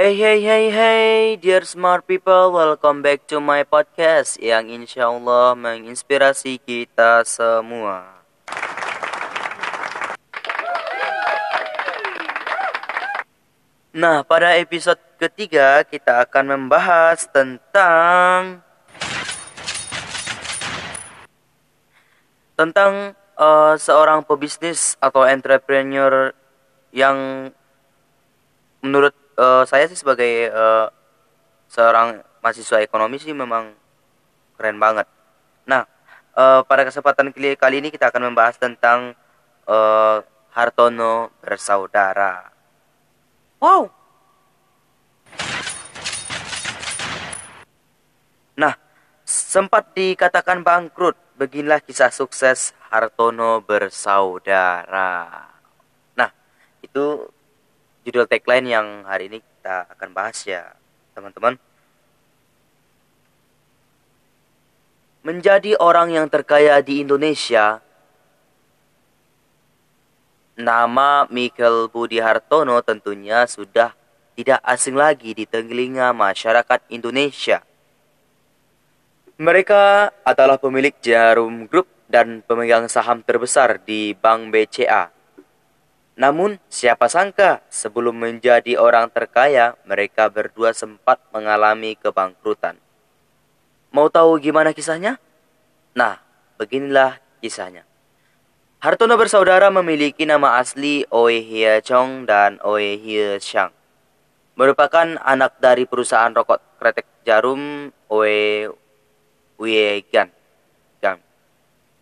Hey hey hey hey dear smart people welcome back to my podcast yang insya Allah menginspirasi kita semua. Nah pada episode ketiga kita akan membahas tentang tentang uh, seorang pebisnis atau entrepreneur yang menurut uh, saya sih sebagai uh, seorang mahasiswa ekonomi sih memang keren banget. Nah, uh, pada kesempatan kali ini kita akan membahas tentang uh, Hartono bersaudara. Wow. Nah, sempat dikatakan bangkrut, beginilah kisah sukses Hartono bersaudara. Nah, itu judul tagline yang hari ini kita akan bahas ya, teman-teman. Menjadi orang yang terkaya di Indonesia, nama Michael Budi Hartono tentunya sudah tidak asing lagi di telinga masyarakat Indonesia. Mereka adalah pemilik Jarum Group dan pemegang saham terbesar di Bank BCA namun, siapa sangka sebelum menjadi orang terkaya, mereka berdua sempat mengalami kebangkrutan. Mau tahu gimana kisahnya? Nah, beginilah kisahnya. Hartono bersaudara memiliki nama asli Oe Hie Chong dan Oe Hie Shang. Merupakan anak dari perusahaan rokok kretek jarum Oe Wiegan.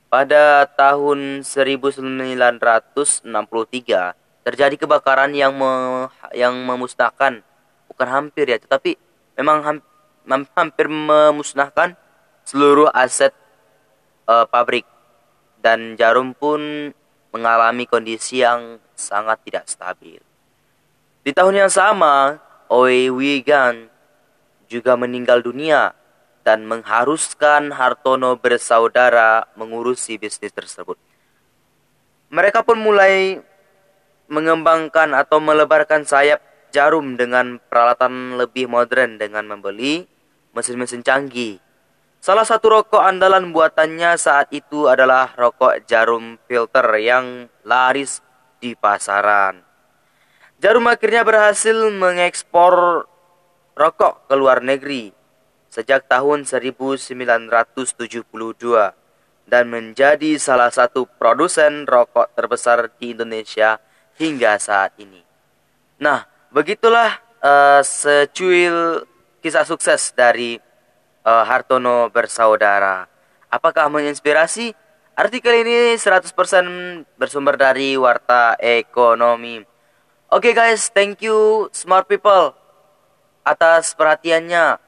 Pada tahun 1963 terjadi kebakaran yang me, yang memusnahkan. Bukan hampir ya tetapi memang ham, hampir memusnahkan seluruh aset uh, pabrik. Dan Jarum pun mengalami kondisi yang sangat tidak stabil. Di tahun yang sama, Oi Wigan juga meninggal dunia dan mengharuskan Hartono bersaudara mengurusi bisnis tersebut. Mereka pun mulai mengembangkan atau melebarkan sayap jarum dengan peralatan lebih modern dengan membeli mesin-mesin canggih. Salah satu rokok andalan buatannya saat itu adalah rokok jarum filter yang laris di pasaran. Jarum akhirnya berhasil mengekspor rokok ke luar negeri sejak tahun 1972 dan menjadi salah satu produsen rokok terbesar di Indonesia hingga saat ini. Nah, begitulah uh, secuil kisah sukses dari uh, Hartono bersaudara. Apakah menginspirasi? Artikel ini 100% bersumber dari Warta Ekonomi. Oke okay guys, thank you smart people atas perhatiannya.